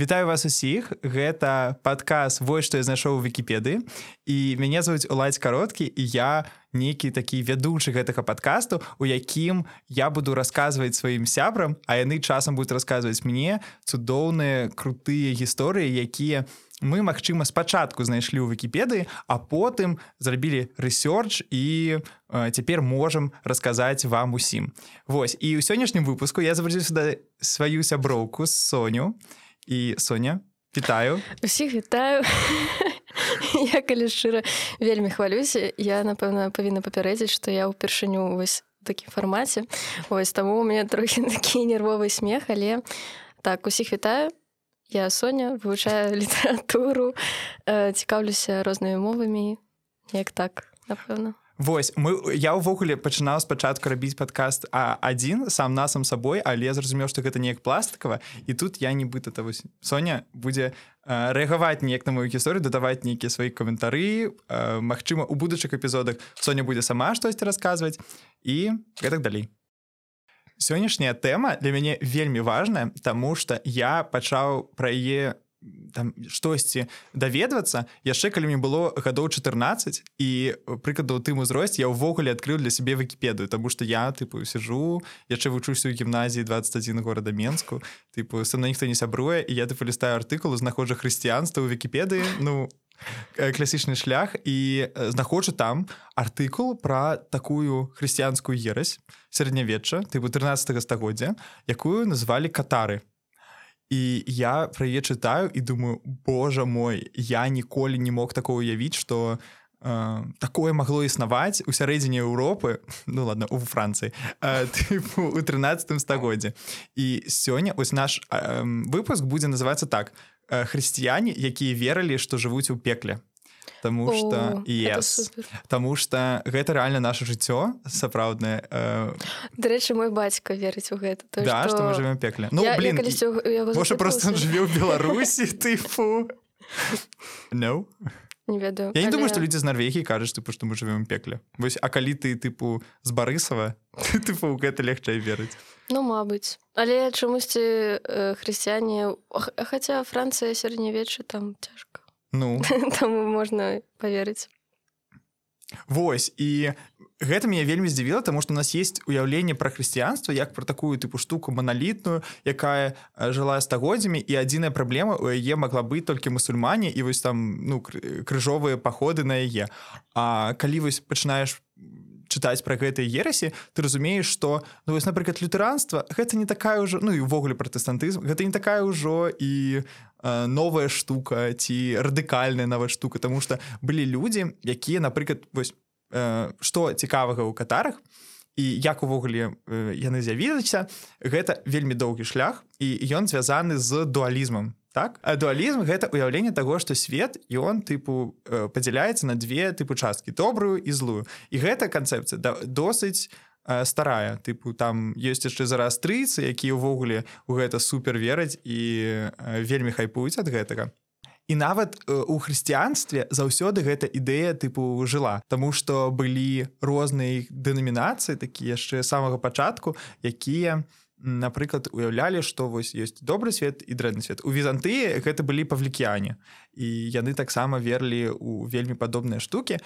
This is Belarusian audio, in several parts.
Вітаю вас усіх. Гэта падказ вось што я знайшоў у вкіпедыі і мяне зовуць уладзь кароткі і я нейкі такі вядучы гэтага падкасту у якім я буду расказваць сваім сябрам а яны часам будуць расказваць мне цудоўныя крутыя гісторыі якія мы магчыма спачатку знайшлі ў вкіпедыі а потым зрабілі рэсёрч і цяпер можам расказаць вам усім. Вось і ў сённяшнім выпуску я заварзіў сюда сваю сяброўку з соню. і і Соня вітаю. Усіх вітаю. Я калі шчыра вельмі хвалюся я напэўна павінна папярэдзіць што я ўпершыню вось такім фармаце. Ось таму у меня трохі такі нервовы смех але так усіх вітаю. Я Соня вывучаю літаратуру цікаўлюся рознымі мовамі як так напэўна Вось мы я ўвогуле пачынаў спачатку рабіць падкаст а адзін сам насам сабой але зразумеў што гэта неяк пластыкава і тут я нібыта то вось Соня будзе рэагаваць неяк на мою гісторыю дадаваць нейкія свае каментары Мачыма у будучых эпізодах Соня будзе сама штосьці расказваць і гэтак далей. Сённяшняя тэма для мяне вельмі важная Таму што я пачаў пра яе там штосьці даведвацца. Яшчэ калі мне было гадоў 14 і прыкладу тым узросце я ўвогуле адкрыў для сябе вкіпедыю тому что я тыпу сижу яшчэ вучуся ў гімназіі 21 горада менску тыпу са мной ніхто не сябруе і я тыпу лістаю артыкулу знаходжу хрысціянства ў вкіпедыі ну класічны шлях і знаходжу там артыкул про такую хрысціянскую ерась сярэднявечча тыпу 13 стагоддзя якую назвалі катары і я пра яе чытаю і думаю Божа мой я ніколі не мог такого уявіць что э, такое магло існаваць у сярэдзіне Еўропы ну ладно у Францыі э, у 13 стагоддзе і сёння ось наш э, выпуск будзе называцца так хрысціяне якія верылі што жывуць у пекле Таму что yes. Таму что гэта реально наше жыццё сапраўднае э... Дарэчы мой бацька верыць у гэта то, да, што... мы живем пекле. Ну я, блин я можа просто жыве ў Беларусі тыфу no? не ведаю. Я не але... думаю што людзі з Нарвегіі кажуць тыпу што мы живем пекле. Вось а калі ты тыпу з барысава тыпу гэта легчэй верыць Ну мабыць але чамусьці э, хрысціяне хаця Францыя сярэднявечча там цяжка ну. Таму можна поверыць Вось і гэта меня вельмі здзівіла тому что у нас есть уяўленне пра хрысціянства як про такую тыпу штуку маналітную якая жыла стагоддзямі і адзіная праблема у яе могла быць толькі мусульмане і вось там ну крыжовыя паходы на яе. А калі вось пачынаеш чытаць пра гэтыя ерасі ты разумееш что ну вось напрыклад лютэранства гэта не такая ўжо ну і увогуле пратэстантызм гэта не такая ўжо і новая штука ці радыкальная нават штука тому что былі людзі якія напрыклад вось э, што цікавага ў катарах і як увогуле э, яны з'явіліся гэта вельмі доўгі шлях і ён звязаны з дуалізмам так? А дуалізм гэта ўяўленне таго што свет он тыпу э, падзяляецца на две тыпу часткі добрую і злую. І гэта канцэпцыя да, досыць э, старая. Тыпу там ёсць яшчэ зараз трыцы якія ўвогуле у гэта супер вераць і э, вельмі хайпуюць ад гэтага. І нават у хрысціянстве заўсёды гэта ідэя тыпу жыла. Таму што былі розныя дэнамінацыі такі яшчэ самага пачатку якія напрыклад уяўлялі што вось ёсць добры свет і дрэнны свет. У візантыі гэта былі павлікіяне. І яны таксама верлі у вельмі падобныя штукі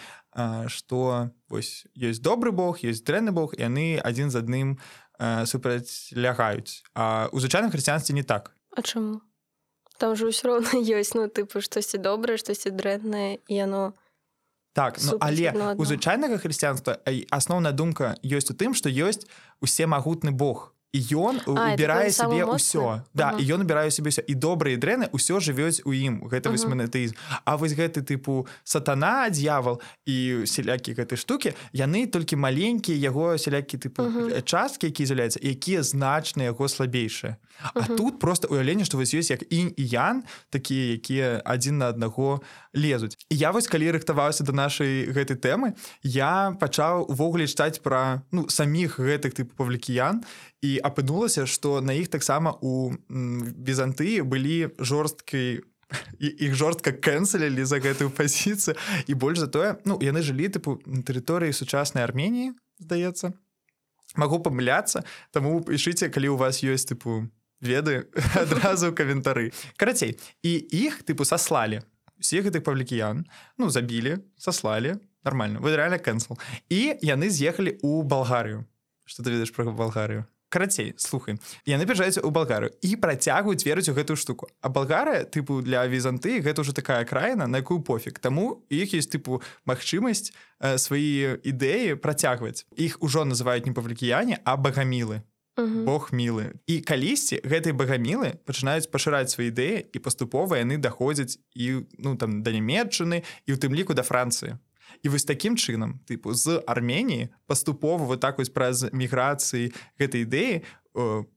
што вось ёсць добры Бог ёсць дрэнны Бог яны адзін з адным супрацьлягаюць. А у звычайным хрысціянстве не так. А чаму? Там же ўсё роўна ёсць ну тыпу штосьці добрае штосьці дрэннае і яно так ну, але у звычайнага хрысціянства асноўная думка ёсць у тым што ёсць усе магутны Бог ён убірае сабе ўсё да і ён убірае ўсё і добрыя дрэны ўсё жывёць у ім гэта вось манетызм А вось гэты тыпу сатана дьявол і селякі гэтай штукі яны толькі маленькія яго сялякі тыпу часткі які з'яўляюцца якія значныя яго слабейшыя А тут просто уяўленне што вось ёсць як інь і ян такія якія адзін на аднаго лезуць і я вось калі рыхтаваўся до нашай гэтай тэмы. Я пачаў увогуле чытаць пра ну саміх гэтых тыпу павлікіян і апынулася што на іх таксама у візантыі былі жорсткай іх жорстка кэнселялі за гэтую пазіцыю. І больш за тое ну яны жылі тыпу на тэрыторыі сучаснай армении здаецца. Могу памыляцца таму пішыце калі у вас ёсць тыпу веды адразу каментары. Карацей і іх тыпу саслалі. Всех гэтых павлікіян ну забілі саслалі нормально вы реально кэнсел і яны з'ехалі у балгарыю. Что ты ведаеш про балгарыю? Карацей слухай яны бяжаюць у балгарыю і працягваюць верыць у гэтую штуку. А балгарыя тыпу для візанты гэта уже такая краіна на якую пофіг. Таму іх есть тыпу магчымасць э, свае ідэі працягваць. Іх ужо называюць не павлікіяне а багамілы Мгм. Бог мілы і калісьці гэтай багамілы пачынаюць пашыраць свае ідэі і паступова яны даходзяць і ну там да нямметчыны і ў тым ліку да Францыі і вось такім чынам тыпу з Арменіі паступова вот так вось праз міграцыі гэтай ідэі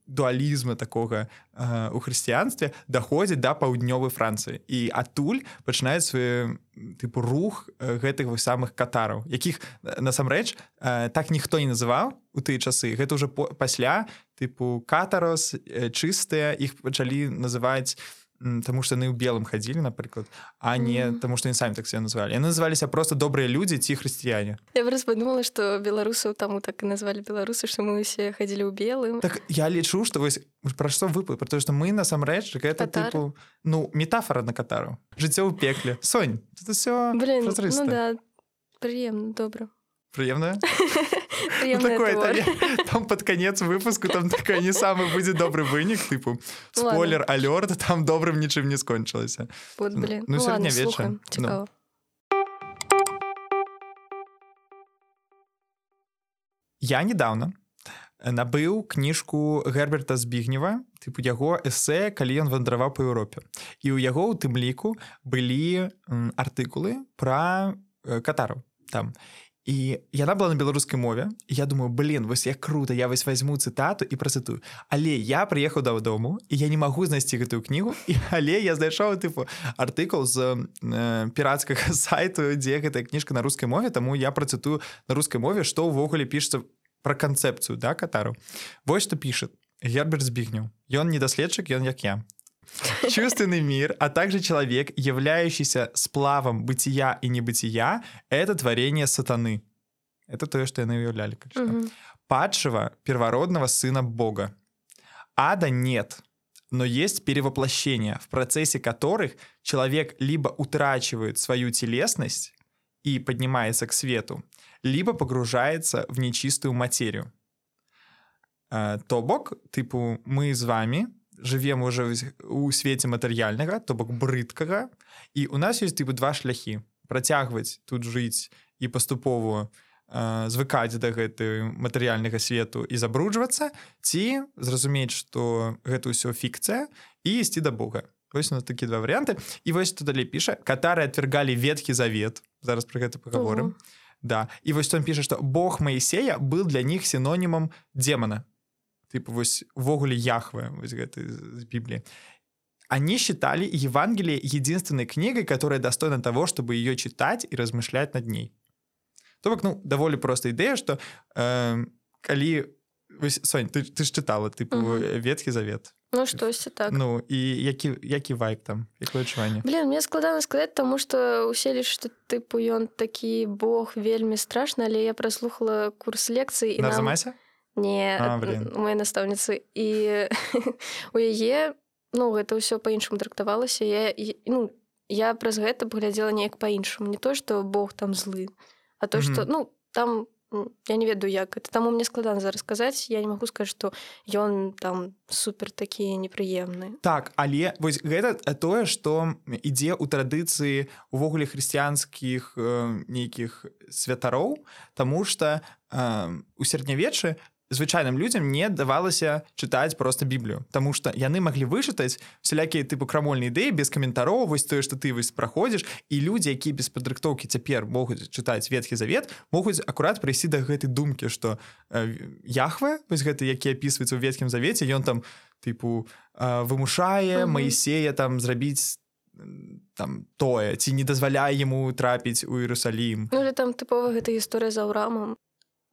дуалізма такога э, у хрысціянстве даходзіць да паўднёвай Францыі і адтуль пачынаюць свой тыпу рух э, гэтых вось самых катараў якіх э, насамрэч э, так ніхто не называў у тыя часы. Гэта по, пасля тыпу катарос э, чыстыя іх пачалі называць м, таму што яны ў белым хадзілі напрыклад а не Мгм. таму што яны самі так себе называлі яны называліся просто добрыя людзі ці хрысціяне Я просто подумала, что белорусов тому так и назвали белорусы, что мы все ходили у белым. так я лічу што вось пра што выпад про то што мы насамрэч гэта Катары? тыпу ну метафора на катару жыццё ў пекле Сонь все ну да, приемно, добро. прыемна Ну, такое отвор. там, под конец выпуску там такая не самый будзе добры вынік тыпу спойлер алёрт там добрым нічым не скончылася Вот, Ну, блин. ну, Ну, ладно, средневече. слухаем. Ну. Я недавно набыў кніжку герберта збігнева тыпу яго эсэ калі ён вандраваў па Еўропе і ў яго ў тым ліку былі артыкулы пра э, катару там і яна была на беларускай мове я думаю блин вось як круто я вось возьму цытату і працытую але я прыехаў дадому і я не магу знайсці гэтую кнігу і але я знайшоў тыпу артыкул з э, пірацкага сайту дзе гэтая кніжка на рускай мове таму я працытую на рускай мове што ўвогуле пішется про канцэпцыю да катару вось што пишет герберт збігнеў ён не даследчык ён як я Чувственный мир, а также человек, являющийся сплавом бытия и небытия, это творение сатаны. Это то, что они что. Мгм. Падшего первородного сына Бога. Ада нет, но есть перевоплощения, в процессе которых человек либо утрачивает свою телесность и поднимается к свету, либо погружается в нечистую материю. Э, То бок, типу, мы з вами живем уже у свеце матэрыяльнага, то бок брыдкага, і у нас ёсць типу два шляхі. Працягваць тут жыць і паступова э, звыкаць да гэтай матэрыяльнага свету і забруджвацца ці зразумець што гэта ўсё фікцыя і ісці да Бога. Вось у нас такі два варианты і вось тут далей піша. Катары отвергалі ветхі завет. Зараз про гэта паговорым да. І вось там піша што Бог Маісея был для них синонімам демона тыпу вось увогуле яхвы вось гэты з Бібліі они считали Евангелие единственной книгой, которая достойна того, чтобы ее читать и размышлять над ней. То бок, ну, даволі проста ідэя, што э, калі вось, Сонь, ты, ты ж чытала тыпу Мгм. ветхі завет. Ну, штосьці так. Ну і які, які вайб там, якое адчуванне? Блин, мне складана сказаць, таму што ўсе лічаць, што тыпу ён такі бог вельмі страшны, але я праслухала курс лекцый і На нам... замасе? Не, А, моей настаўніцы і у яе ну гэта ўсё па-іншаму трактавалася я ну я праз гэта паглядзела неяк па-іншаму не то што Бог там злы а то што Мгм. ну там я не ведаю як это. Таму мне складана зараз сказаць я не магу сказаць што ён там супер такі непрыемны Так, але вось гэта тое, што ідзе ў традыцыі увогуле хрысціянскіх э, нейкіх святароў, Таму што э, у сярэднявеччы звычайным людзям не давалася чытаць просто біблію. Таму што яны маглі вычытаць всялякія тыпу крамольныя ідэі без каментароў вось тое што ты вось праходзіш і людзі якія без падрыхтоўкі цяпер могуць чытаць ветхі завет могуць акурат прыйсці да гэтай думкі што э, яхве вось гэты які апісваецца ў ветхім завеце ён там тыпу э, вымушае Мгм. Маісея там зрабіць м, там тое ці не дазваляе яму трапіць у Іерусалім ну там тыпова гэта гісторыя з аўрамам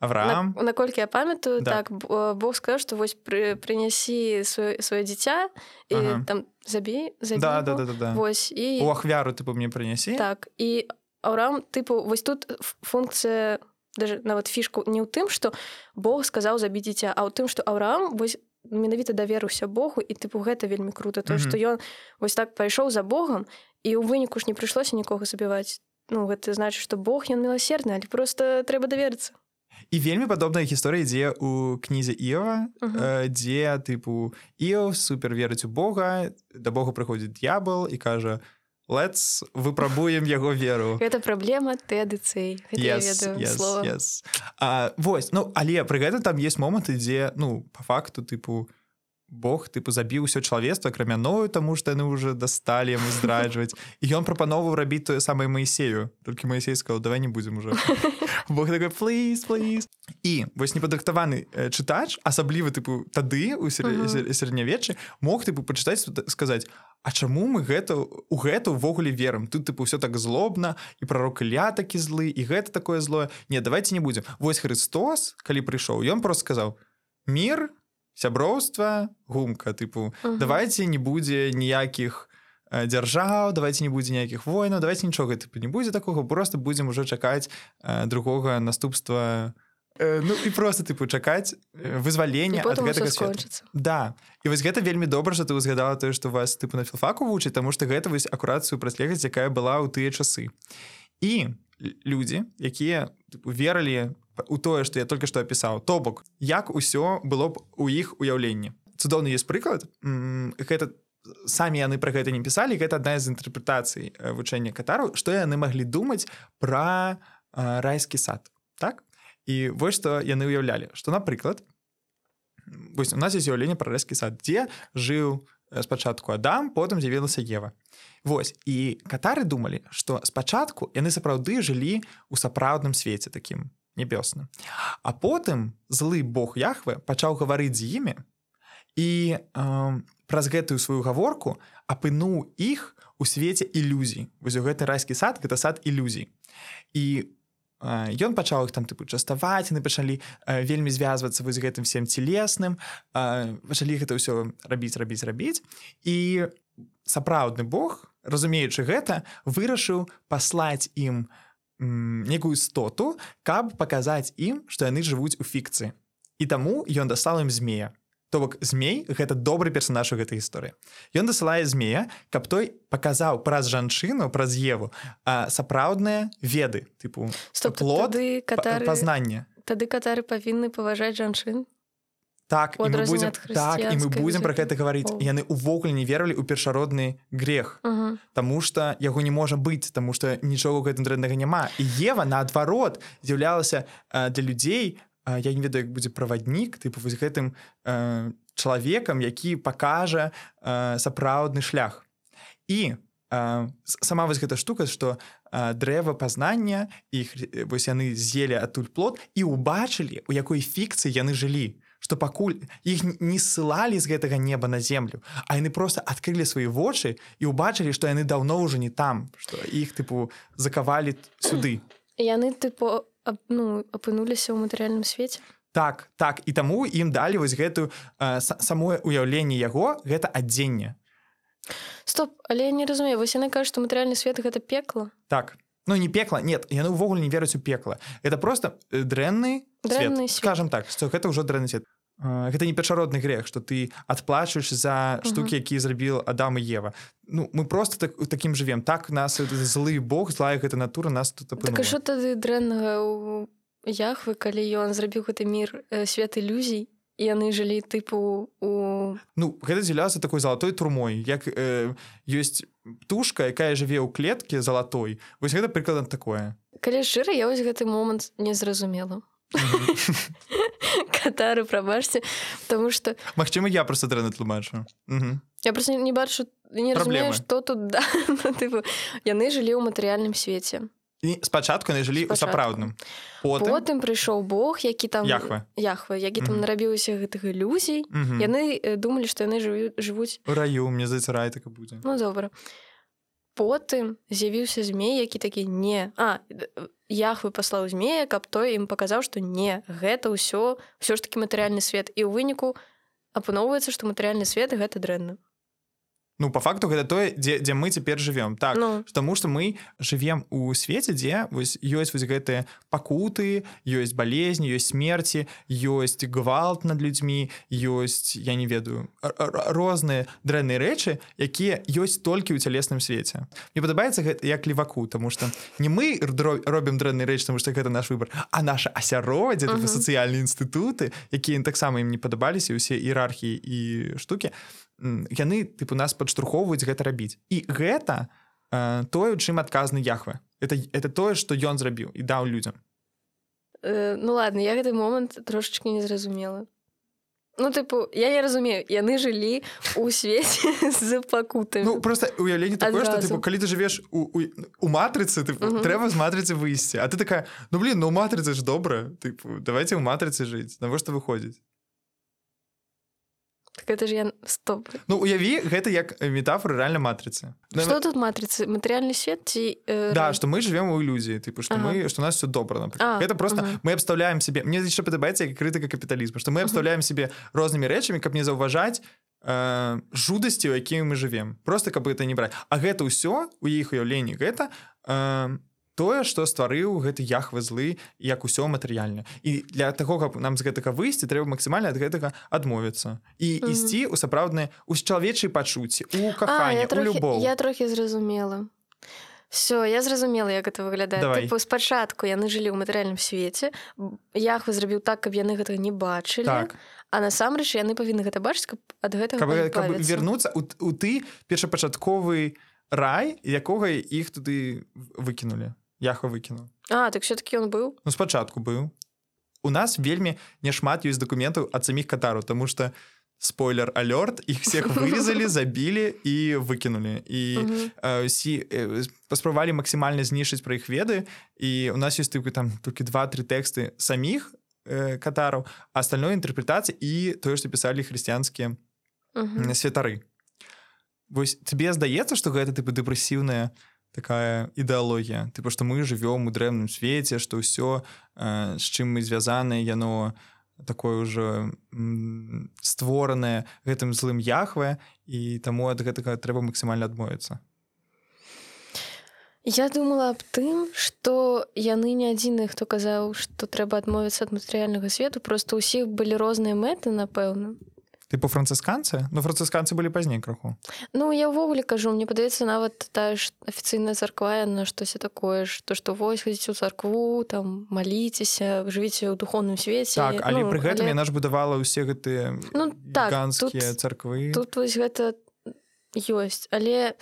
Авраам На, наколькі я памятаю Да. так э, Бог сказаў што вось пры, прынясі сваё, сваё дзіця і Ага. там забей забей да, да, да, да, да. Вось і у ахвяру тыпу мне прынясі так і Аўрам тыпу вось тут функцыя даже нават фішку не ў тым што Бог сказаў забіць дзіця а ў тым што Аўрам вось менавіта даверуся Богу і тыпу гэта вельмі круто то Мгм. што ён вось так пайшоў за Богом і ў выніку ж не прыйшлося нікога забіваць Ну гэта значыць што Бог ён міласердны але просто трэба даверыцца і вельмі падобная гісторыя ідзе у кнізе Іова Мгм. э, дзе тыпу Іов супер верыць у Бога да Бога прыходзіць д'ябал і кажа let's выпрабуем яго веру Гэта праблема тэдыцэй yes, yes, yes. А, вось ну але пры гэтым там есть моманты дзе ну по факту тыпу Бог тыпу забіў усё чалавецтва крамяною таму што яны уже дасталі яму здраджваць і ён прапановаў рабіць тое самае Маісею толькі Маісей сказал давай не будзем уже Бог такой please, please. і вось непадрыхтаваны чытач асабліва тыпу тады у сярэднявеччы мог тыпу пачытаць сказаць А чаму мы гэта у гэта ўвогуле верым? Тут тыпу все так злобна і прарок Ілля такі злы і гэта такое злое. Не давайте не будзем вось Христос калі прыйшоў ён просто сказаў мир сяброўства гумка тыпу Мгм. давайте не будзе ніякіх э, дзяржаў давайте не будзе ніякіх войнаў давайте нічога тыпу не будзе такога просто будзем уже чакаць э, другога наступства э, ну і просто тыпу чакаць э, вызвалення ад гэтага скончыцца. Да. І вось гэта вельмі добра што ты узгадала тое што вас тыпу на філфаку вучыць таму што гэта вось акурат супрацьлегаць якая была ў тыя часы. І людзі якія верылі у тое што я только што апісаў. То бок як усё было б у іх уяўленні. Цудоўны есть прыклад. Гэта самі яны пра гэта не пісалі гэта адна з інтэрпрэтацый э, вучэння катару што яны маглі думаць пра райскі сад так? І вось што яны ўяўлялі што напрыклад вось у нас есть з'яўленне пра рэскі сад дзе жыў э, спачатку Адам потым з'явілася Ева. Вось і катары думалі што спачатку яны сапраўды жылі ў сапраўдным свеце такім нябёсным а потым злы Бог Яхве пачаў гаварыць з імі і э, праз гэтую сваю гаворку апынуў іх у свеце ілюзій. Вось гэты райскі сад гэта сад ілюзій. І э, ён пачаў іх там тыпу частаваць яны пачалі э, вельмі звязвацца вось гэтым всем целесным э, пачалі гэта ўсё рабіць рабіць рабіць. І сапраўдны Бог разумеючы гэта вырашыў паслаць ім некую істоту каб паказаць ім што яны жывуць у фікцыі. І таму ён дастал ім змея. То бок змей гэта добры персонаж у гэтай гісторыі. Ён дасылае змея каб той паказаў праз жанчыну праз еву сапраўдныя веды тыпу стоп плод тады па- катары пазнання. тады катары павінны паважаць жанчын так і мы будзем так і мы будзем про гэта гаварыць яны увогуле не верылі ў першародны грех Угу. Таму што яго не можа быць таму што нічога гэтым дрэннага няма і Ева наадварот з'яўлялася э, для людзей э, я не ведаю як будзе праваднік тыпу вось гэтым э, чалавекам які пакажа э, сапраўдны шлях. І э, сама вось гэта штука што э, дрэва пазнання іх вось яны з'елі адтуль плод і ўбачылі у якой фікцыі яны жылі што пакуль іх н- не ссылалі з гэтага неба на землю а яны просто адкрылі свае вочы і ўбачылі што яны даўно ўжо не там што іх тыпу закавалі сюды. Яны тыпу ну апынуліся ў матэрыяльным свеце так так і таму ім далі вось гэтую э, са- самое уяўленне яго гэта адзенне стоп але я не разумею вось яны кажуць што матэрыяльны свет гэта пекла так ну не пекла нет яны ўвогуле не вераць у пекла это просто э, дрэнны скажем так што гэта ўжо дрэнны свет гэта не печародны грех што ты адплачваеш за штукі які зрабіў Адам і Ева. Ну мы просто так таким жывем так нас э, злы Бог злая гэта натура нас тут так що тады дрэннага у яхвы калі ён зрабіў гэты мір э, свет ілюзій і яны жылі тыпу у Ну гэта з'яўляецца такой залатой турмой як э, ёсць птушка якая жыве ў клетке залатой вось гэта прыкладна такое. Калі шчыра я вось гэты момант не зразумела катары прабачце тому что Магчыма я просто дрэнна тлумачу. Я просто не бачу не разумею что тут да ну, тыпу, яны жылі ў матэрыяльным свеце спачатку яны жылі Спачатку. сапраўдным потым? Потым прыйшоў Бог які там Яхве. яхва які там нарабіўся гэтых ілюзій яны э, думалі што яны жыву- жывуць у раю мне здаецца рай так будзе ну добра потым з'явіўся змей які такі не. А яхвы паслаў змея каб той ім паказаў што не гэта ўсё ўсё ж таки матэрыяльны свет. І ў выніку апыноўваецца што матэрыяльны свет гэта дрэнна Ну по факту гэта тое дзе, дзе мы цяпер живвем так Ну. тому что мы живвем у свеце дзе вось ёсць вось гэтыя пакуты ёсць болезні ёсць смерти ёсць гвалт над людзьмі ёсць я не ведаю розныя дрэнныя рэчы якія ёсць толькі ў цялесным свеце мне падабаецца гэта як леваку тому что не мы робім дрэнны рэч тому что гэта наш выбор а наша асяроддзе Мгм. сацыяльныя інстытуты якія таксама ім не падабаліся усе іерархіі і штукі м, яны тыпу нас падштурхоўваюць гэта рабіць. І гэта э, тое у чым адказны яхве. Это это тое что ён зрабіў і даў людзям. Э, ну ладно я гэты момант трошачки не зразумела. Ну тыпу я не разумею яны жылі у свеце з пакутамі. Ну просто уяўленне такое Адразу. тыпу калі ты жывеш у, у, у матрыцы ты трэба з матрыцы выйсці. А ты такая ну блин ну матрыцы ж добра тыпу давайте ў матрыцы жыць. Навошта выходзіць так это ж я стоп Ну уяві гэта як метафора рэальна матрыцы что тут матрыцы матэрыяльны свет ці э, Да, что мы живем у иллюзии, типа, что Ага. мы, что у нас все например. А, это просто ага. мы обставляем себе. Мне еще подобается как критика капитализма, что мы обставляем себе разными речами, как не зауважать э, жудости, у якими мы живем. Просто как бы это не брать. А это все у их уявлений, это э, тое, что стварыў гэты яхвы злы, як усё матэрыяльна. І для таго, каб нам з гэтага выйсці, трэба максімальна ад гэтага адмовіцца. І Мгм. ісці ў сапраўдныя у чалавечай пачуцці, у А, каханне, я у трохі, любоў. я трохі зразумела все я зразумела як гэта выглядае. Тыпу, спачатку яны жылі ў матэрыяльным свеце яхвы зрабіў так каб яны гэтага не бачылі Так. а насамрэч яны павінны гэта бачыць каб ад гэтага вернуцца у, у ты першапачатковы рай якога іх туды выкінулі яха выкінуў а так все-таки он быў ну спачатку быў у нас вельмі няшмат ёсць дакументаў ад саміх катару тому что спойлер алёрт іх всех вырезалі забілі і выкінулі і Мгм. э, сі э, паспрабавалі максімальна знішчыць пра іх веды і у нас ёсць толькі там толькі два-тры тэксты саміх э, катараў а остальное інтэрпрэтацыі і тое што пісалі хрысціянскія святары. Вось тебе здаецца што гэта тыпу дэпрэсіўная такая ідэалогія тыпу што мы жывём у дрэмным свеце што ўсё э, з чым мы звязаныя яно такое ўжо створанае гэтым злым яхве і таму ад гэтага трэба максімальна адмовіцца Я думала аб тым што яны не адзіныя хто казаў што трэба адмовіцца ад матэрыяльнага свету просто ўсіх былі розныя мэты напэўна тыпу францысканцы ну францысканцы былі пазней краху Ну я ўвогуле кажу мне падаецца нават тая ж афіцыйная царква на штосьці такое ж то што вось хадзіць у царкву там маліцеся жывіце ў духовным свеце так але ну, пры гэтым але яна ж будавала ўсе гэтыя Ну, так, тут- царквы тут вось гэта ёсць але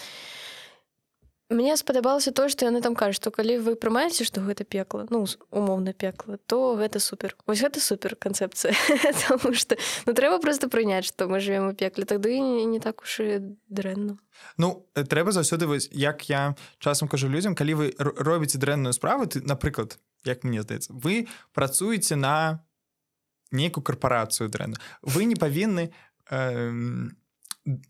мне спадабалася тое што яны там кажуць што калі вы прымаеце што гэта пекла ну умоўна пекла то гэта супер. Вось гэта супер канцэпцыя што ну трэба просто прыняць што мы живвем у пекле тады не, не так уж і дрэнна Ну трэба заўсёды вось як я часам кажу людзям калі вы робіце дрэнную справу ты напрыклад як мне здаецца вы працуеце на нейкую карпорацыю дрэнна вы не павінны э,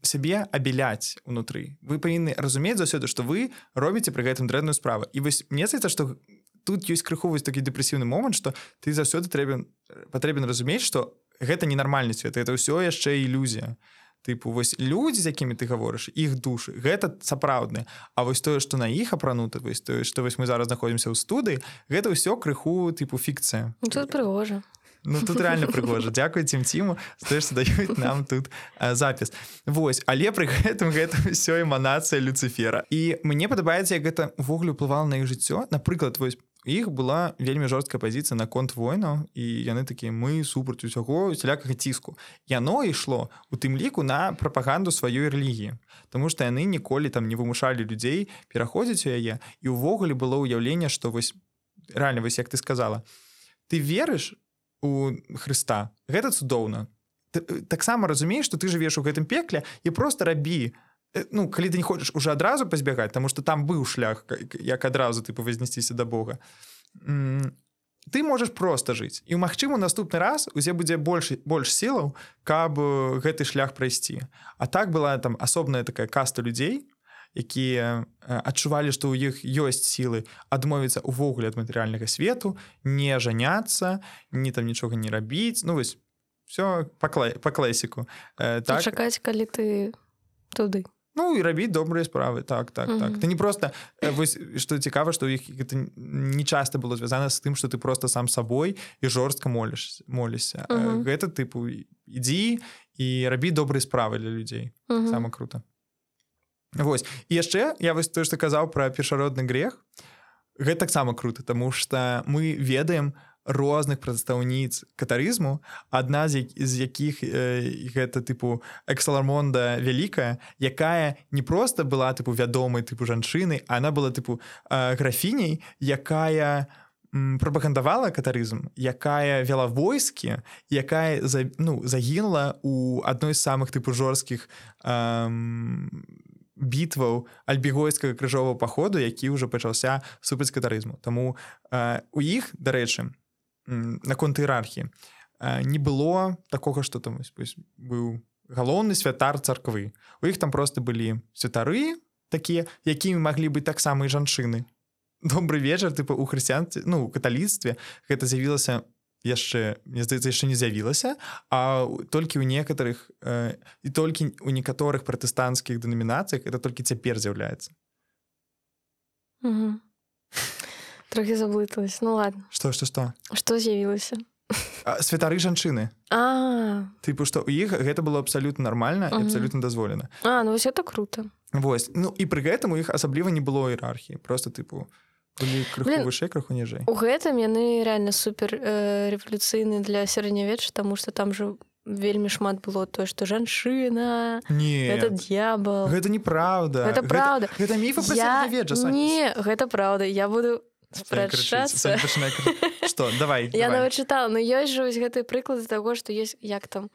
сябе абеляць унутры вы павінны разумець заўсёды што вы робіце пры гэтым дрэнную справу. І вось мне здаецца што тут ёсць крыху вось такі дэпрэсіўны момант што ты заўсёды трэбен патрэбен разумець што гэта ненармальны свет это ўсё яшчэ ілюзія тыпу вось людзі з якімі ты гаворыш іх душы гэта сапраўдны. А вось тое што на іх апранута вось тое што вось мы зараз знаходзімся ў студыі гэта ўсё крыху тыпу фікцыя. Ну, тут прыгожа Ну тут реально прыгожа Дякую цім ціму тое што даюць нам тут э, запіс Вось але пры гэтым гэта ўсё эманацыя люцифера. І мне падабаецца як гэта увогуле ўплывала на іх жыццё напрыклад вось іх была вельмі жорсткая пазіцыя наконт войнаў і яны такія мы супраць усяго сялякага ціску яно ішло у тым ліку на прапаганду сваёй рэлігіі Таму што яны ніколі там не вымушалі людзей пераходзіць у яе і ўвогуле было ўяўленне што вось реально вось як ты сказала ты верыш у Хрыста гэта цудоўна. Э, таксама разумееш што ты жывеш у гэтым пекле і просто рабі Э, ну калі ты не хочаш уже адразу пазбягаць тому что там быў шлях як адразу ты павазнесціся да Бога ты можаш просто жыць. І магчыма наступны раз узе будзе больш больш сілаў каб э, гэты шлях прайсці. А так была там асобная такая каста людзей якія адчувалі што ў іх ёсць сілы адмовіцца увогуле ад матэрыяльнага свету не жаняцца не там нічога не рабіць ну вось все па, кла па класіку э, так. чакаць калі ты туды Ну і рабіць добрыя справы так так mm -hmm. так ты не просто вось что цікава что у іх гэта не часто было звязана з тым что ты просто сам сабой і жорстка моліш молішся mm -hmm. гэта тыпу ідзі і рабі добрыя справы для людзей mm -hmm. сама круто Вось. Яшчэ я вось то што казаў про першародны грех гэта таксама круто тому что мы ведаем у розных прадстаўніц катарызму адна з, з якіх э, гэта тыпу эксалармонда вялікая якая не просто была тыпу вядомай тыпу жанчыны она была тыпу э, графіняй якая прапагандавала катарызм якая вяла войскі якая за, ну загінула у адной з самых тыпу жорсткіх э, бітваў альбігойскага крыжового паходу які ўжо пачаўся супраць катарызму. Таму э, у іх дарэчы наконт іерархіі не было такога что там быў галоўны святар царквы. У іх там просто былі святары такія якімі маглі быць таксама і жанчыны. Добрый вечар тыпа у хрысціянцы ну каталіцтве гэта з'явілася яшчэ мне здаецца яшчэ не з'явілася а толькі ў некаторых э, і толькі у некаторых пратэстанцкіх дэнамінацыях это толькі цяпер з'яўляецца трохі заблыталась. Ну ладно. Что что что? Что з'явілася святары жанчыны а. Тыпу что у іх гэта было абсалютна нормально і абсалютна дазволена а ну вось это круто. Вось ну і пры гэтым у іх асабліва не было іерархіі просто тыпу вышэй крыху ніжэй у гэтым яны реально супер э, рэвалюцыйны для сярэднявечча тому что там же вельмі шмат было тое што жанчына не это дьябал гэта неправда. Это правда. гэта, гэта міф я... не гэта правда. Я буду спрачацца что давай я навычытала но ёсць жа вось гэты прыклады таго што есть як там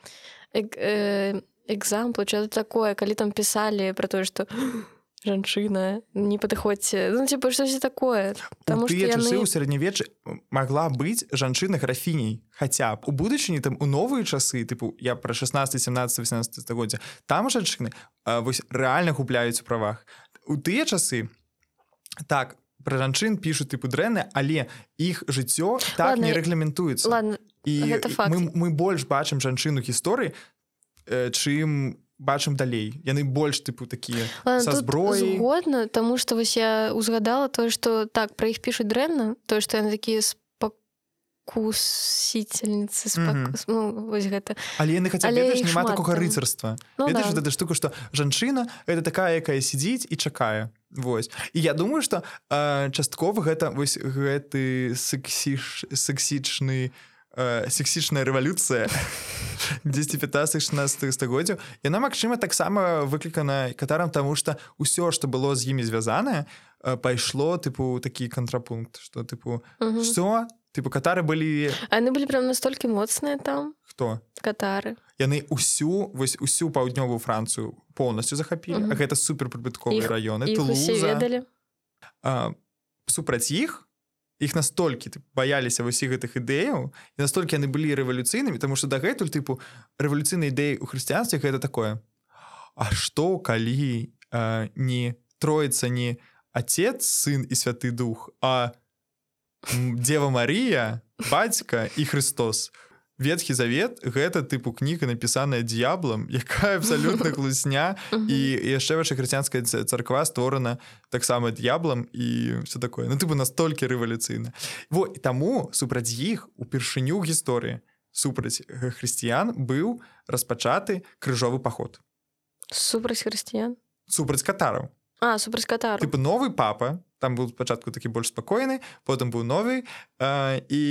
экзампл что такое калі там пісалі про тое что жанчына не падыходзьце. Ну типа штось такое? Там яны... у сярэднявечы могла быць жанчына графіней хаця б у будучыні там у новыя часы тыпу я про 16 17 18 стагоддзя там жанчыны вось рэальна губляюць у правах. У тыя часы так у пра жанчын пішуць тыпу дрэнны але іх жыццё так ладно, не рэгламентуецца. і мы, мы больш бачым жанчыну гісторыі э, чым бачым далей. Яны больш тыпу такія зброі годна тому что вось я узгадала тое что так пра іх пішуць дрэнна тое што яны такія спа кусительницы спак... mm -hmm. ну, вось гэта. Але яны хаця няма такога рыцарства. Ну, да. гэта штука што жанчына это такая якая сядзіць і чакае. Вось. І я думаю что э, часткова гэта вось гэты сексіш сексічны э, сексічная рэвалюцыя 10 15 16 стагоддзяў яна магчыма таксама выклікана катарам тому что ўсё что было з імі звязанае э, пайшло тыпу такі кантрапункт что тыпу все тыпу катары былі яны былі прям настолькі моцныя там хто катары. Яны ўсю вось усю паўднёвую францыю полностью захапілі mm -hmm. гэта суперпрыбытковыя раёны ведалі супраць іх іх настолькі ты баяліся ўсіх гэтых ідэяў і настолькі яны былі рэвалюцыйнымі тому что дагэтуль тыпу рэвалюцыйнай ідэі у хрысціянстве гэта такое. А што калі а, не троіцца не отец сын і святы дух а дева Марія бацька і Христос? у ветхі завет гэта тыпу кніга напісаная д'яблам якая абсалютна глусня. І яшчэ ваша хрысціянская царква створана таксама д'яблам і все такое. Ну ты бы настолькі рэвалюцыйна. Во і таму супраць іх упершыню гісторыі супраць хрысціян быў распачаты крыжовы паход. Супраць хрысціян? Супраць катараў. А супраць катар тыпу новы папа там быў спачатку такі больш спакойны потым быў новы э, і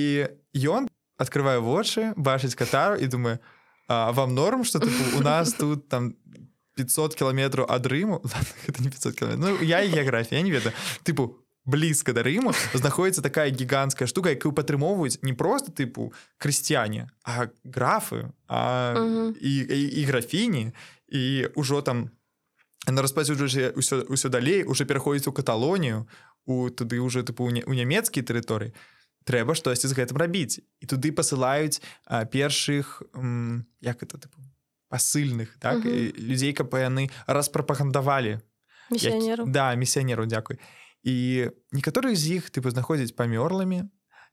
ён открываю вочы бачыць катару і думаю вам норм что у нас тут там 500 кіламетраў ад рыму? Не 500 ну, я геаграфія не ведаю тыпу блізка да рыму знаходіцца такая гіганцкая штука якую падтрымоўваюць не просто тыпу крысціяне а графы а, і, і, і графіні і ўжо там на распасюджваючы ўсё, ўсё далей уже пераходзіць у каталонію у туды уже тыпу у нямецкія тэрыторыі трэба штосьці з гэтым рабіць. І туды пасылаюць а, першых м, як это тыпу пасыльных так угу. людзей каб яны распрапагандавалі. Да місіянеру дзякуй і некаторыя з іх тыпу знаходзяць памёрлымі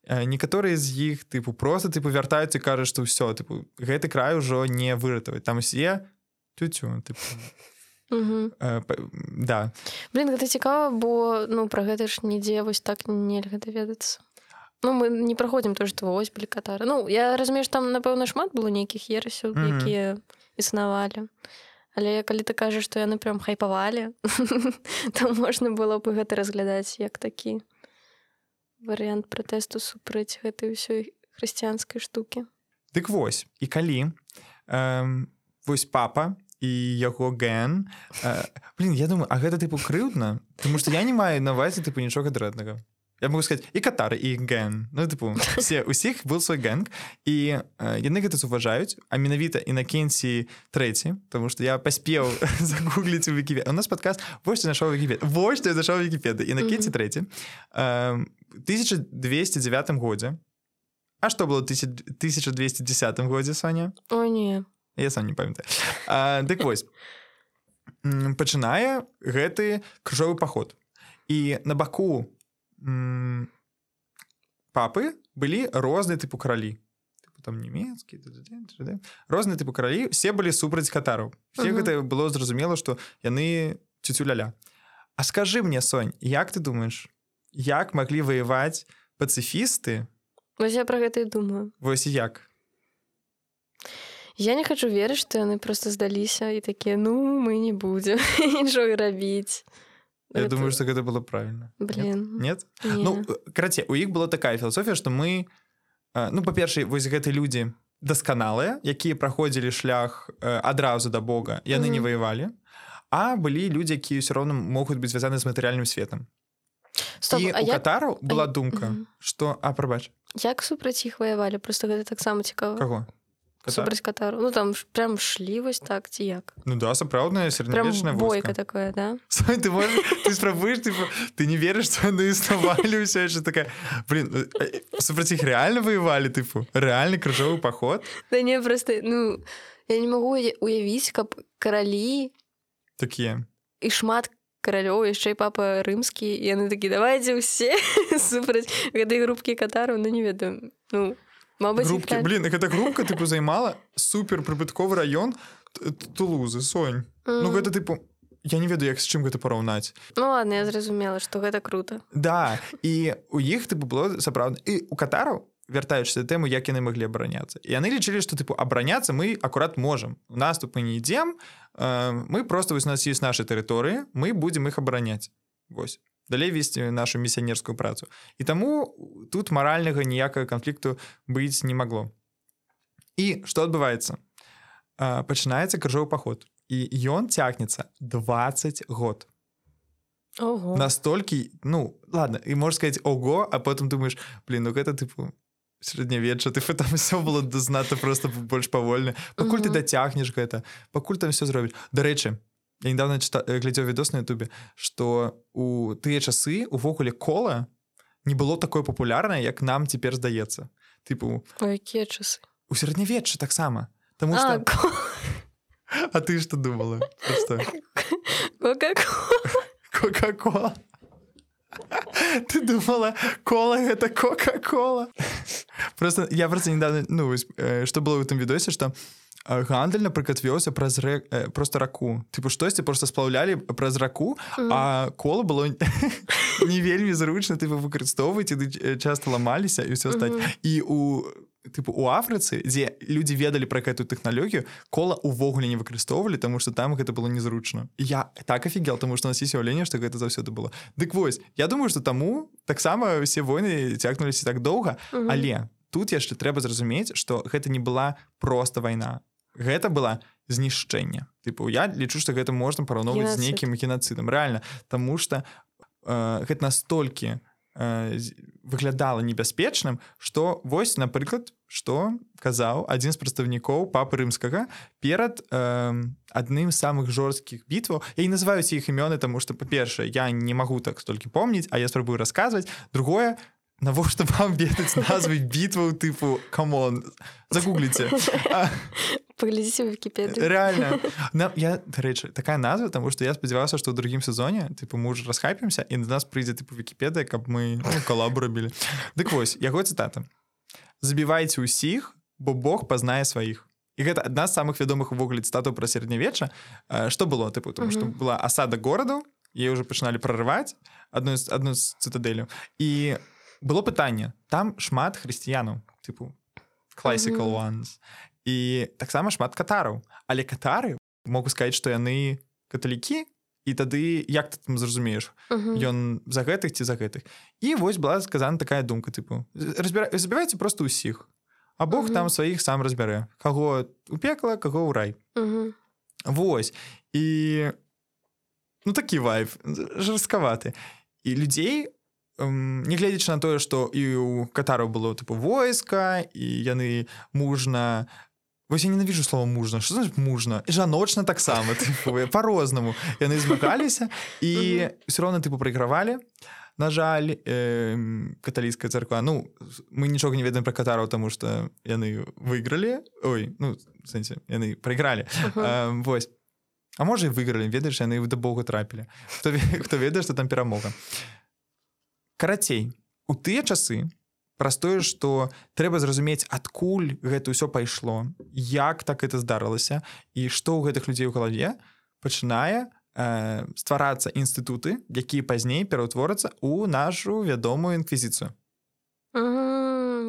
некаторыя з іх тыпу просто тыпу вяртаюцца кажа што ўсё тыпу гэты край ужо не выратаваць. Там усе тюцю Угу. Э, да. Блін гэта цікава бо ну пра гэта ж нідзе вось так нельга даведацца Ну мы не праходзім то што вось былі катары Ну я разумею там напэўна шмат было нейкіх ерасяў Мгм. якія існавалі Але калі ты кажаш што яны прям хайпавалі то можна было б гэта разглядаць як такі варыянт пратэсту супраць гэтай ўсёй хрысціянскай штукі. Дык вось і калі эм, вось папа і яго ген э, блин я думаю а гэта тыпу крыўдна? Тому что я не маю навазе тыпу нічога дрэннага я могу сказать і катары і ген. Ну тыпу все усіх был свой гэнг і э, яны гэта заўважаюць а менавіта і на кенсі трэці тому что я паспеў загугліць у віківе у нас падказ вось ты нашоў вікіпед вось ты зашоў вікіпеды і на кенці трэці э, 1209 годзе А што было 1210 годзе Соня О не я сам не памятаю. Дык вось М, пачынае гэты крыжовы паход і на баку м, папы былі розныя тыпу каралі Тыпу там нямецкі розныя тыпу каралі все былі супраць катараў все Мгм. гэта было зразумела што яны цюцюляля А скажы мне Сонь як ты думаешь як маглі ваяваць пацыфісты Вось я пра гэта і думаю. Вось як? Я не хочу верыць што яны просто здаліся і такія ну мы не будзем нічога рабіць Я Гэта- думаю что гэта было правильно Блин. нет Не. Ну караце у іх была такая філасофія што мы э, ну па-першае вось гэты людзі дасканалыя якія праходзілі шлях э, адразу да Бога яны не Мгм. ваявалі а былі людзі якія ўсё роўна могуць быць звязаны з матэрыяльным светам Стоп, і а у як, катараў была думка Мгм. што а прабач як супраць іх ваявалі просто гэта таксама цікава каго? Супраць катару ну там прям шлі вось так ці як Ну да сапраўдная сярэднявечная бойка такое да. Сань, ты можешь ты спрабуеш типу, ты не верыш што яны існавалі ўсё яшчэ такая блин э, супраць іх рэальна ваявалі тыпу рэальны крыжовы паход да не просто ну я не магу уя- уявіць каб каралі такія і шмат каралёў яшчэ папа рымскі яны такі давайце ўсе супраць гэтай групкі катараў ну не ведаю ну Мабыць, групкі так. блин гэта групка тыпу займала супер прыбытковы раён тулузы сонь. Ну Мгм. гэта тыпу я не ведаю як з чым гэта параўнаць. Ну ладно я зразумела што гэта круто. Да і у іх тыпу было сапраўдна. І у катараў вяртаючыся да тэму як яны маглі абараняцца. І яны лічылі што тыпу абараняцца мы акурат можам. У наступ мы не ідзем э, мы просто вось у нас ёсць наша тэрыторыі мы будзем іх абараняць. Вось далей весці нашу місіянерскую працу. І таму тут маральнага ніякага канфлікту быць не магло. І што адбываецца? Пачынаецца крыжовы паход. І ён цягнецца 20 год. Ого. настолькі ну ладно і можешь сказать ого а потом думаешь блин ну гэта тыпу сярэднявечча ты там все было знато просто больш павольна. Пакуль ты Мгм. дацягнеш гэта пакуль там все зробіць дарэчы я недавно чыта- э, глядзеў відос на Ютубе что у тыя часы увогуле кола не было такое папулярнае як нам цяпер здаецца тыпу якія часы у сярэднявечча таксама Таму А, что ко- а ты что думала што? Кока-кола. Ты думала, кола это Кока-кола. Просто я просто недавно, ну, вось, э, было в этом видосе, что э, гандаль, напрыклад, вёўся праз рэк, э, просто раку. Типу штосьці просто сплаўлялі праз раку, а кола было не вельмі зручна типу выкарыстоўваць і часто ламаліся і ўсё стаць. Мгм. І у типу у Афрыцы, дзе людзі ведалі пра гэтую тэхналогію, кола увогуле не выкарыстоўвалі, таму што там гэта было незручна. Я так офігел, таму што у нас есть уяўленне, што гэта заўсёды было. Дык вось, я думаю, што таму таксама ўсе войны цягнуліся так доўга, Мгм. але тут яшчэ трэба зразумець, што гэта не была проста вайна. Гэта была знішчэнне. Тыпу я лічу, што гэта можна параўноўваць з нейкім геноцидам рэальна, Таму што э, гэта настолькі э, выглядала небяспечным, што вось напрыклад, што казаў адзін з прадстаўнікоў папы рымскага перад э, адным з самых жорсткіх бітваў я не называю іх імёны, таму што па-першае, я не магу так столькі помніць, а я спрабую расказваць. другое, навошта вам ведаць назвы бітваў тыпу камон загугліце Паглядзіце ў Вікіпедыю. реально. Нам я дарэчы такая назва тому что я спадзяваўся што ў другім сезоне тыпу мы уже расхайпімся і на нас прыйдзе тыпу вікіпедыя каб мы ну, калабу рабілі Дык вось яго цытата забівайце ўсіх бо Бог пазнае сваіх і гэта адна з самых вядомых увогуле цытатаў пра сярэднявечча што было тыпу тому што была асада гораду е уже пачыналі прарываць адну з адну з цытадэляў і было пытанне там шмат хрысціянаў тыпу Мгм. ones і таксама шмат катараў але катары могу сказаць што яны каталікі і тады як ты там зразумееш Мгм. ён за гэтых ці за гэтых і вось была сказана такая думка тыпу разбіра забівайце просто ўсіх а Бог Мгм. там сваіх сам разбярэ каго у пекла каго ў рай Мгм. Вось і ну такі вайб жорсткаваты і людзей нягледзячы на тое што і у катараў было тыпу войска і яны мужна вось я ненавіжу слова мужна. Что значит мужна? Жаночна таксама по-рознаму яны змагаліся і все роўна тыпу прайгравалі. На жаль э, каталійская царква. Ну мы нічога не ведаем пра катараў тому что яны выйгралі. Ой ну сэнсе яны прайгралі. Э, вось. А можа і выйгралі ведаеш яны да Бога трапілі. Хто, хто ведае што там перамога. Карацей у тыя часы праз тое што трэба зразумець адкуль гэта ўсё пайшло як так это здарылася і што ў гэтых людзей у галаве пачынае э, стварацца інстытуты якія пазней пераўтворацца ў нашу вядомую інквізіцыю.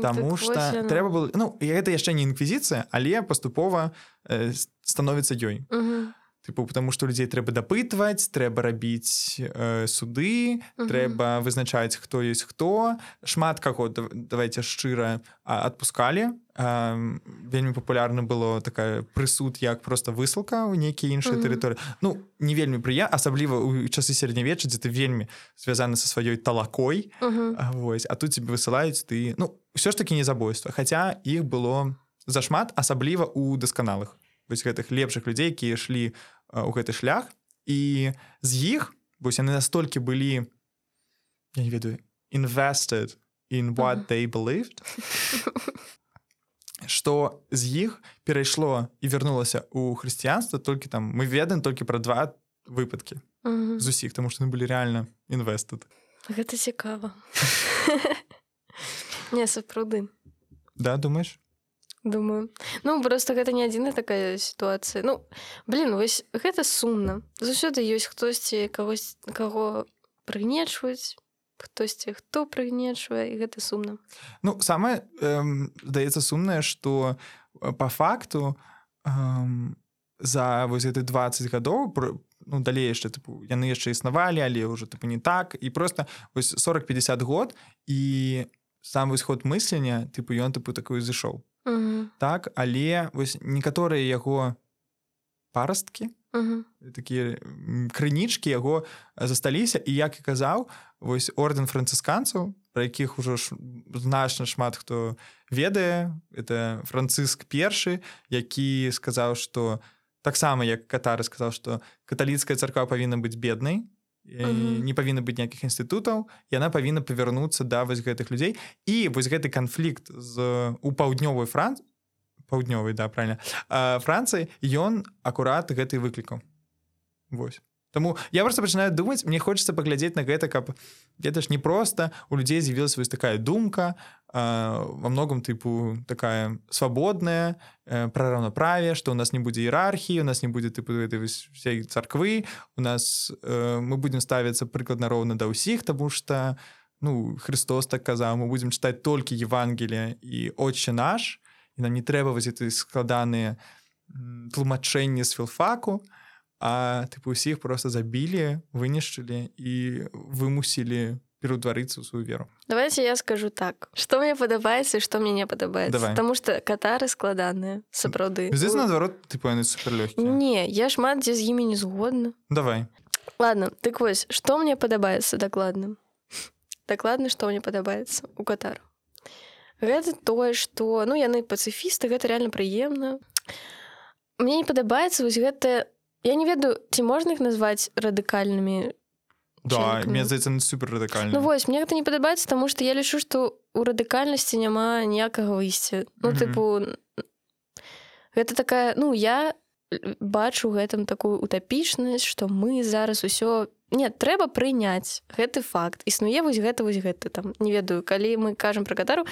Таму Так што вось яно. трэба было ну і гэта яшчэ не інквізіцыя але паступова э, становіцца ёй Мгм. Тыпу потому что людзей трэба дапытваць трэба рабіць э, суды Мгм. трэба вызначаць хто ёсць хто шмат каго дав- давайте шчыра адпускалі а, вельмі папулярна было такая прысуд як просто высылка ў нейкія іншыя Мгм. тэрыторыі ну не вельмі прыя асабліва ў часы сярэднявечча дзе ты вельмі звязаны са сваёй талакой Мгм. А, вось а тут тебе высылаюць ты ну ўсё ж таки не забойства хаця іх было зашмат асабліва у дасканалых вось гэтых лепшых людзей якія ішлі ў гэты шлях і з іх вось яны настолькі былі я не ведаю invested in what they believed што з іх перайшло і вярнулася ў хрысціянства толькі там мы ведаем толькі пра два выпадкі Мгм. з усіх тому што яны былі рэальна invested Гэта цікава. Не сапраўды. да думаешь думаю. Ну просто гэта не адзіная такая сітуацыя ну блин вось гэта сумна заўсёды ёсць хтосьці кагось каго прыгнечваюць хтосьці хто прыгнечвае і гэта сумна Ну самае эм, здаецца сумнае што э, по факту эм, за вось гэты 20 гадоў ну далей яшчэ тыпу яны яшчэ існавалі але ўжо тыпу не так. І просто вось 40-50 год і сам вось ход мыслення тыпу ён тыпу такой зышоў Мгм. так але вось некаторыя яго парасткі Мгм. такія крынічкі яго засталіся і як і казаў вось орден францысканцаў пра якіх ужо ж значна шмат хто ведае это францыск першы які сказаў што таксама як катары сказаў што каталіцкая царква павінна быць беднай Мгм. не павінна быць ніякіх інстытутаў яна павінна павярнуцца да вось гэтых людзей і вось гэты канфлікт з у паўднёвай франц паўднёвай да правильно францыі ён акурат гэты выклікаў. Вось. Таму я просто пачынаю думаць мне хочется паглядзець на гэта каб ведаеш не просто у людзей з'явілася вось такая думка во многом тыпу такая свабодная э, пра раўнаправе што у нас не будзе іерархіі у нас не будзе тыпу гэтай всей царквы у нас э, мы будзем ставіцца прыкладна роўна да ўсіх тому что ну Христос так казаў мы будзем чытаць толькі Евангелія і отче наш і нам не трэба вось ты складаныя тлумачэнні з філфаку а тыпу ўсіх просто забілі вынішчылі і вымусілі пераўтварыцца ў сваю веру. Давайте я скажу так. Что мне падабаецца што мне не падабаецца потому что катары складаныя сапраўды здесь наадварот тыпу яны суперлёгкія не я шмат дзе з імі не згодна давай. Ладно так вось што мне падабаецца дакладна дакладна што мне падабаецца у катару гэта тое што ну яны пацыфісты гэта реально прыемна мне не падабаецца вось гэта я не ведаю ці можна іх назваць радыкальнымі да Чалавек, мне ну. здаецца супер радыкальна Ну вось мне гэта не падабаецца таму што я лічу што у радыкальнасці няма ніякага выйсця. Ну Мгм. тыпу гэта такая ну я бачу гэтым такую утапічнасць што мы зараз усё не трэба прыняць гэты факт. Існуе вось гэта вось гэты там не ведаю калі мы кажам пра катару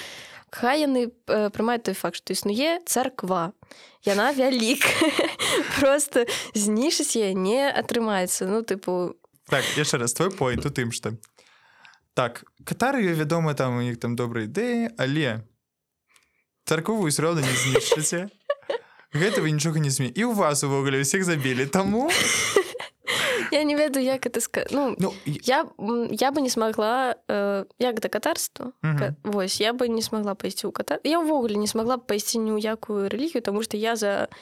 хай яны э, прымаюць той факт што існуе царква. Яна вялік просто знішыць яе не атрымаецца. Ну тыпу так яшчэ раз твой point у тым што так катары вядома там у іх там добрыя ідэі але царковую ўсё роўна не знішчыце гэтага нічога не зме і у вас увогуле ўсіх забілі таму я не ведаю як это ска ну, ну я я бы не смогла э, як да катарству Мгм. Вось я бы не смогла пайсці ў ката я ўвогуле не смогла пайсці ні ў якую рэлігію тому что я за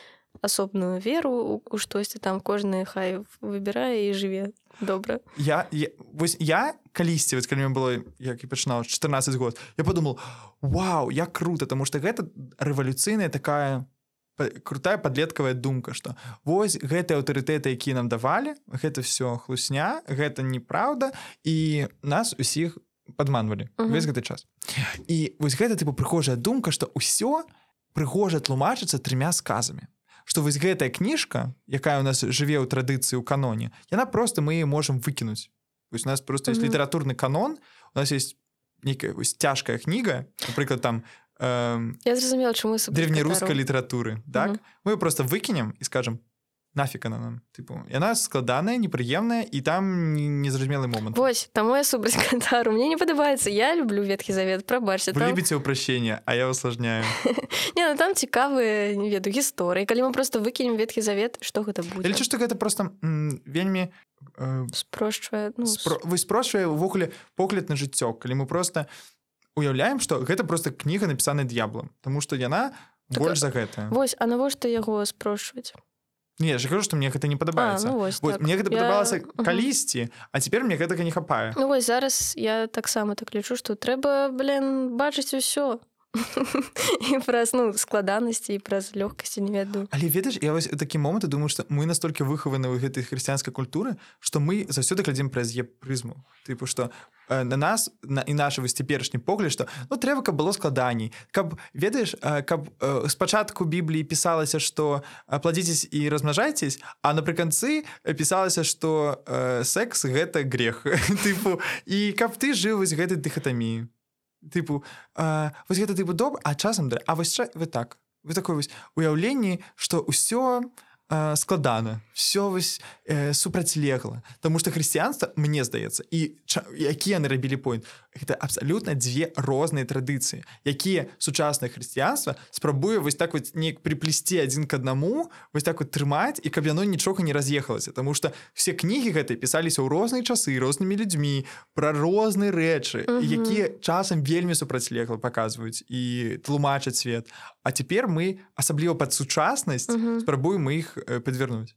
асобную веру у- штосьці там кожны хай выбірае і жыве добра я, я вось я калісьці вось калі мне было як і пачынаў 14 год я подумал Вау як круто тому что гэта рэвалюцыйная такая крутая подлеткавая думка что вось гэтыя аўтарытэты якія нам давалі гэта все хлусня гэта неправда і нас усіх падманвалі Мгм. весь гэты час і вось гэта тыпу прыхожая думка что ўсё прыгожа тлумачыцца трымя сказамі что вось гэтая кніжка якая у нас жыве ў традыцыі ў каноне яна просто мы можем выкінуць Вось у нас просто есть Мгм. літаратурны канон у нас есть нейкая вось цяжкая кніга напрыклад там эм, я зразумела чаму древнерускай катараў. літаратуры так Мгм. мы просто выкінем і скажем нафиг она нам тыпу яна складаная непрыемная і там не- незразумелы момант Вось таму я супраць катару мне не падабаецца я люблю ветхі завет прабачце вы там... любіце ўпрашчэнне а я усложняю. Не ну, там цікавыя не ведаю гісторыі калі мы просто выкінем ветхі завет што гэта будзе лічу што гэта просто вельмі э, спрошчвае ну, спро... вы спрошвае увогуле погляд на жыццё калі мы просто уяўляем што гэта просто кніга напісаная д'яблам Таму што яна Так, больш за гэта Вось а навошта яго спрошваць Не я ж кажу што мне гэта не падабаецца ну, вось, Вось, так. мне гэта Я- падабалася Мгм. калісьці а цяпер мне гэтага не хапае Ну вось зараз я таксама так лічу што трэба блин бачыць усё і праз ну складанасці і праз лёгкасці не ведаю Але ведаеш я вось такі момант думаю што мы настолькі выхаваны ў гэтай хрысціянскай культуры што мы заўсёды глядзім праз е прызму тыпу што э, на нас на і наша вось цяперашні погляд што ну трэба каб было складаней каб ведаеш э, каб э, спачатку бібліі пісалася што плодзіцесь і размнажайцесь а напрыканцы пісалася што э, секс гэта грех тыпу і каб ты жыў вось гэтай дыхатаміі тыпу э, вось гэта тыпу добра а часам да а вось вы так вы такой вось уяўленні што ўсё э, складана. Все вось э, супрацьлегла Таму што хрысціянства мне здаецца і ча, якія яны рабілі point гэта абсалютна дзве розныя традыцыі якія сучаснае хрысціянства спрабуе вось так вот неяк приплесці адзін к аднаму вось так вот трымаць і каб яно нічога не раз'ехалася. Таму што все кнігі гэтыя пісаліся ў розныя часы рознымі людзьмі пра розныя рэчы Мгм. якія часам вельмі супрацьлегла паказваюць і тлумачаць свет А цяпер мы асабліва пад сучаснасць Мгм. спрабуем іх э, падвярнуць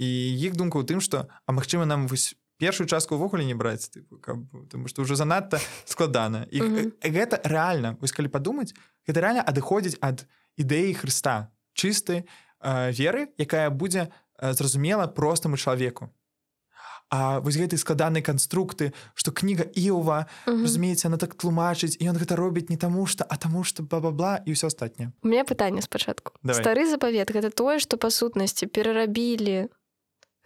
і іх думка ў тым што а магчыма нам вось першую частку ўвогуле не браць тыпу, каб тому што ўжо занадта складана і Мгм. э, гэта рэальна вось калі падумаць гэта рэальна адыходзіць ад ідэі Хрыста чысты э, веры якая будзе э, зразумела простаму чалавеку А вось гэтай складанай канструкты што кніга Іова Мгм. разумееце она так тлумачыць і ён гэта робіць не таму што а таму што бла-бла-бла і ўсё астатняе У меня пытанне спачатку Давай. стары запавет гэта тое што па сутнасці перарабілі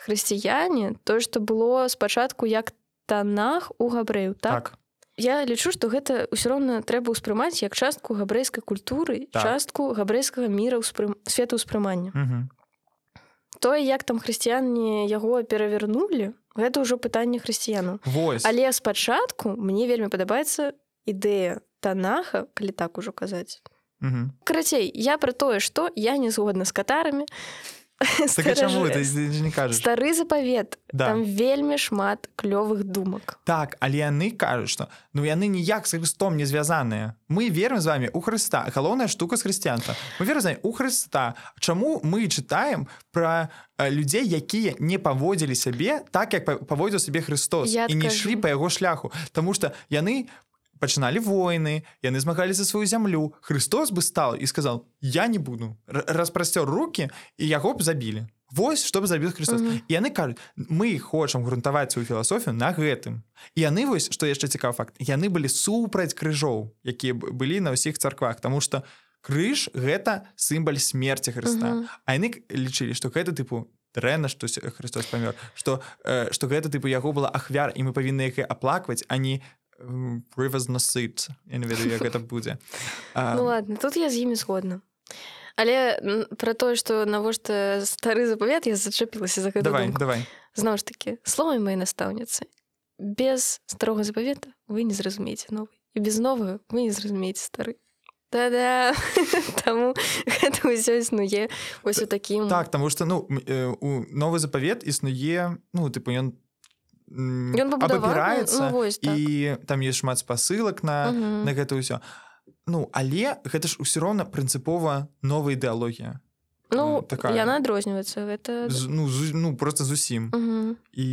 хрысціяне тое што было спачатку як танах у габрэю так, так. Я лічу што гэта ўсё роўна трэба ўспрымаць як частку габрэйскай культуры Так. частку габрэйскага міра ўспрым... свету ўспрымання Мгм. тое як там хрысціяне яго перавярнулі гэта ўжо пытанне хрысціянаў Вось але спачатку мне вельмі падабаецца ідэя танаха калі так ужо казаць. Мгм. карацей я пра тое што я не згодна з катарамі Так чаму ты, ты ж не кажаш стары запавет Да. там вельмі шмат клёвых думак так але яны кажуць што ну яны ніяк з Христом не звязаныя мы верым з вами у Хрыста галоўная штука з хрысціянства мы веры у Хрыста Чаму мы чытаем пра э, людзей якія не паводзілі сябе так як па- паводзіў сябе Христос Я і не ішлі па яго шляху. Таму што яны пачыналі войны яны змагалі за сваю зямлю Христос бы стал і сказал я не буду распрасцёр руки і яго б забілі Вось што б забіў Христос. Мгм. і яны кажуць мы хочам грунтаваць сваю філасофію на гэтым і яны вось што яшчэ цікавы факт яны былі супраць крыжоў якія былі на ўсіх царквах Таму што крыж гэта сімбаль смерти Хрыста Мгм. а яны лічылі што гэта тыпу дрэнна што Христос памёр што э, што гэта тыпу яго была ахвяр і мы павінны яе аплакваць а не прывазнасыцца я не ведаю як гэта будзе А, Ну ладно, тут я з імі згодна. Але пра тое, што навошта стары запавет я зачапілася за гэту давай думку. давай. Зноў ж такі словамі моей настаўніцы без старога запавета вы не зразумееце новы і без новага вы не зразумееце стары да-да! Таму гэта ўсё існуе ось у такім так таму што ну э, у новы запавет існуе ну тыпу ён Ён абапіраецца ну, вось так. і там ёсць шмат спасылак на Мгм. на гэта ўсё Ну але гэта ж усё роўна прынцыпова новая ідэалогія Ну такая. яна адрозніваецца гэта З- ну з, ну просто зусім Мгм. і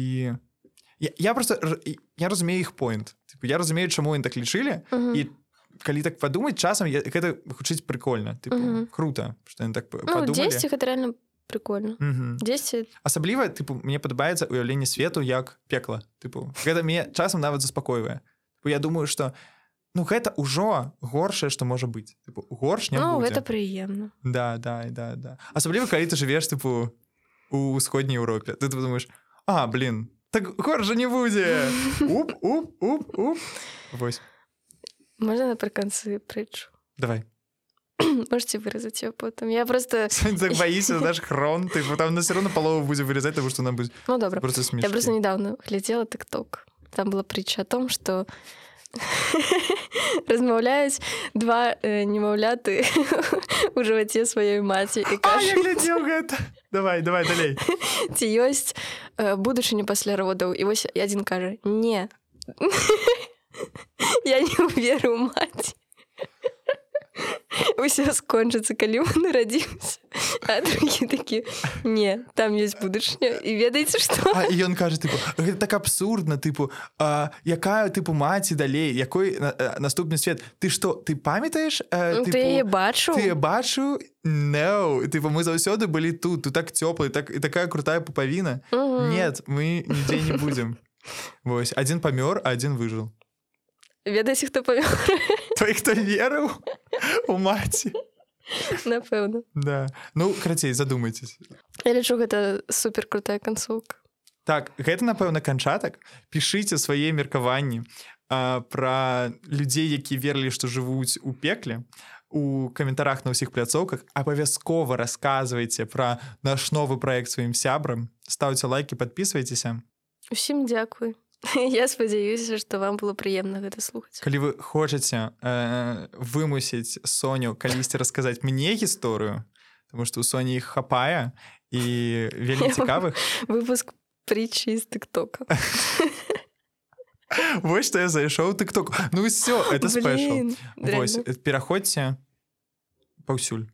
я, я просто я разумею іх Типу, я разумею чаму ён так лічылі Мгм. і калі так падумаць часам я, гэта гучыць прикольно типу, Мгм. круто что так ну подумалі 10 гэта реально прикольно. Мгм. 10 асабліва тыпу мне падабаецца уяўленне свету як пекла тыпу гэта мне часам нават заспакойвае я думаю что ну гэта ўжо горшае што можа быць. Тыпу, горш не Ну будзе. гэта прыемна да да да да. Асабліва калі ты жывеш тыпу у усходняй Еўропе ты думаешь а блин так горжа не будзе уп, уп, уп, уп. Вось можна напрыканцы прытчу давай можете выразаць ее потым я просто так боіся наш хрон ты там на все равно палову будзе вырезать тому что нам будзе ну добра просто Я просто смешно недавно глядела тикток. Там была притча о том, что размаўляюць два э, немаўляты у жываце сваёй маці і глядзеў гэта давай давай далей ці ёсць э, будучыня пасля родаў і вось адзін кажа не я не веру маці усё скончыцца калі мы нарадзімся а другі такі не там ёсць будучыня і ведаеце што А, ён кажа тыпу гэта так абсурдна тыпу а, якая тыпу маці далей якой на- э, наступны свет? Ты што ты памятаеш э, ты яе бачу. ты бачу? No тыпу мы заўсёды былі тут тут так цёплый так і такая крутая пупавіна Мгм. нет мы нідзе не будзем Вось адзін памёр а адзін выжыў ведаеце хто памёр той хто верыў у маці. Напэўна да. Ну крацей задумайтесь. Я лічу гэта супер крутая канцоўка. Так гэта напэўна канчатак. Пішыце свае меркаванні пра людзей які верылі што жывуць у пекле у каментарах на ўсіх пляцоўках. Абавязкова расказвайце пра наш новы праект сваім сябрам. Ставце лайки подписывайтеся усім дзякуй я спадзяюся што вам было прыемна гэта слухаць калі вы хочаце э, вымусіць Соню калісьці расказаць мне гісторыю потому что у Соні іх хапае і вельмі цікавых выпуск притчи з тыктока Вось што я зайшоў тык-ток ну все это спешл Вось пераходзьце паўсюль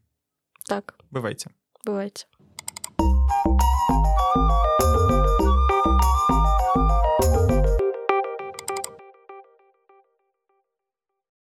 так бывайце бывайце